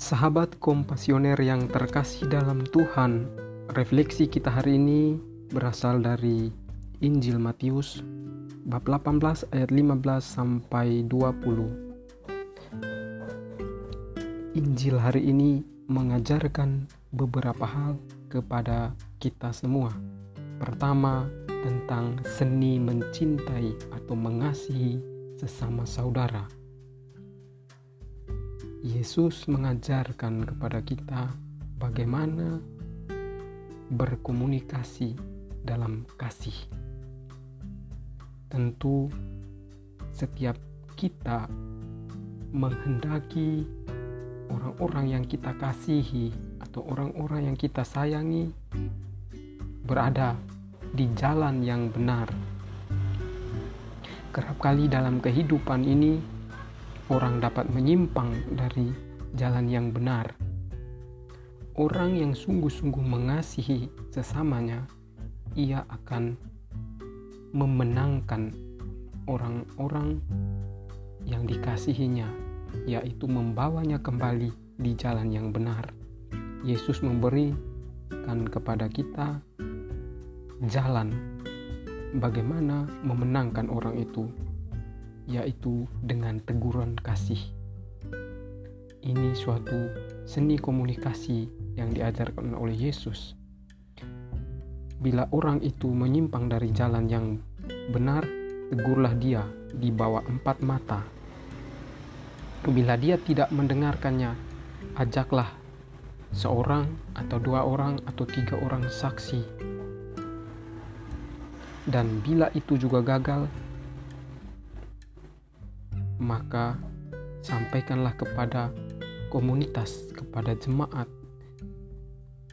Sahabat kompasioner yang terkasih dalam Tuhan, refleksi kita hari ini berasal dari Injil Matius bab 18 ayat 15 sampai 20. Injil hari ini mengajarkan beberapa hal kepada kita semua. Pertama, tentang seni mencintai atau mengasihi sesama saudara. Yesus mengajarkan kepada kita bagaimana berkomunikasi dalam kasih. Tentu, setiap kita menghendaki orang-orang yang kita kasihi atau orang-orang yang kita sayangi berada di jalan yang benar. Kerap kali dalam kehidupan ini, orang dapat menyimpang dari jalan yang benar. Orang yang sungguh-sungguh mengasihi sesamanya, ia akan memenangkan orang-orang yang dikasihinya, yaitu membawanya kembali di jalan yang benar. Yesus memberikan kepada kita jalan bagaimana memenangkan orang itu yaitu dengan teguran kasih. Ini suatu seni komunikasi yang diajarkan oleh Yesus. Bila orang itu menyimpang dari jalan yang benar, tegurlah dia di bawah empat mata. Bila dia tidak mendengarkannya, ajaklah seorang atau dua orang atau tiga orang saksi. Dan bila itu juga gagal, maka sampaikanlah kepada komunitas, kepada jemaat,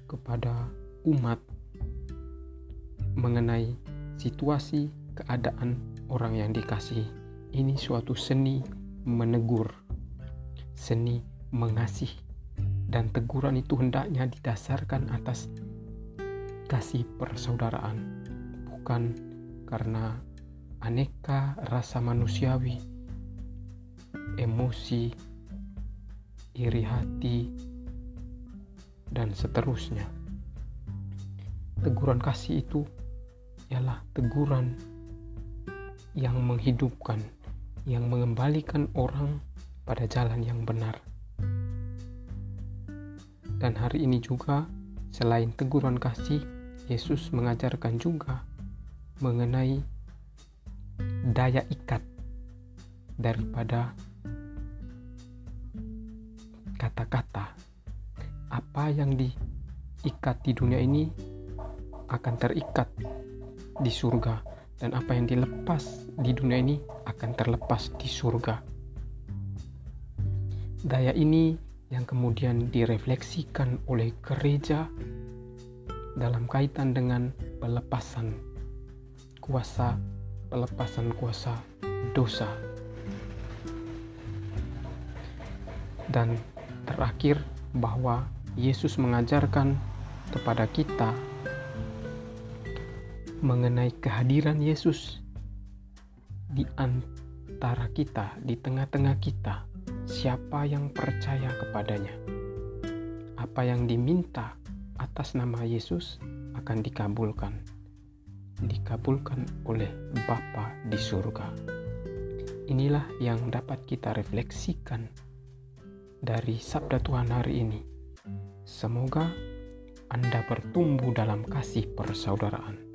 kepada umat mengenai situasi keadaan orang yang dikasihi. Ini suatu seni menegur, seni mengasihi, dan teguran itu hendaknya didasarkan atas kasih persaudaraan, bukan karena aneka rasa manusiawi emosi, iri hati, dan seterusnya. Teguran kasih itu ialah teguran yang menghidupkan, yang mengembalikan orang pada jalan yang benar. Dan hari ini juga, selain teguran kasih, Yesus mengajarkan juga mengenai daya ikat daripada kata-kata. Apa yang diikat di dunia ini akan terikat di surga dan apa yang dilepas di dunia ini akan terlepas di surga. Daya ini yang kemudian direfleksikan oleh gereja dalam kaitan dengan pelepasan kuasa, pelepasan kuasa dosa. Dan terakhir bahwa Yesus mengajarkan kepada kita mengenai kehadiran Yesus di antara kita, di tengah-tengah kita, siapa yang percaya kepadanya. Apa yang diminta atas nama Yesus akan dikabulkan. Dikabulkan oleh Bapa di surga. Inilah yang dapat kita refleksikan dari Sabda Tuhan hari ini. Semoga Anda bertumbuh dalam kasih persaudaraan.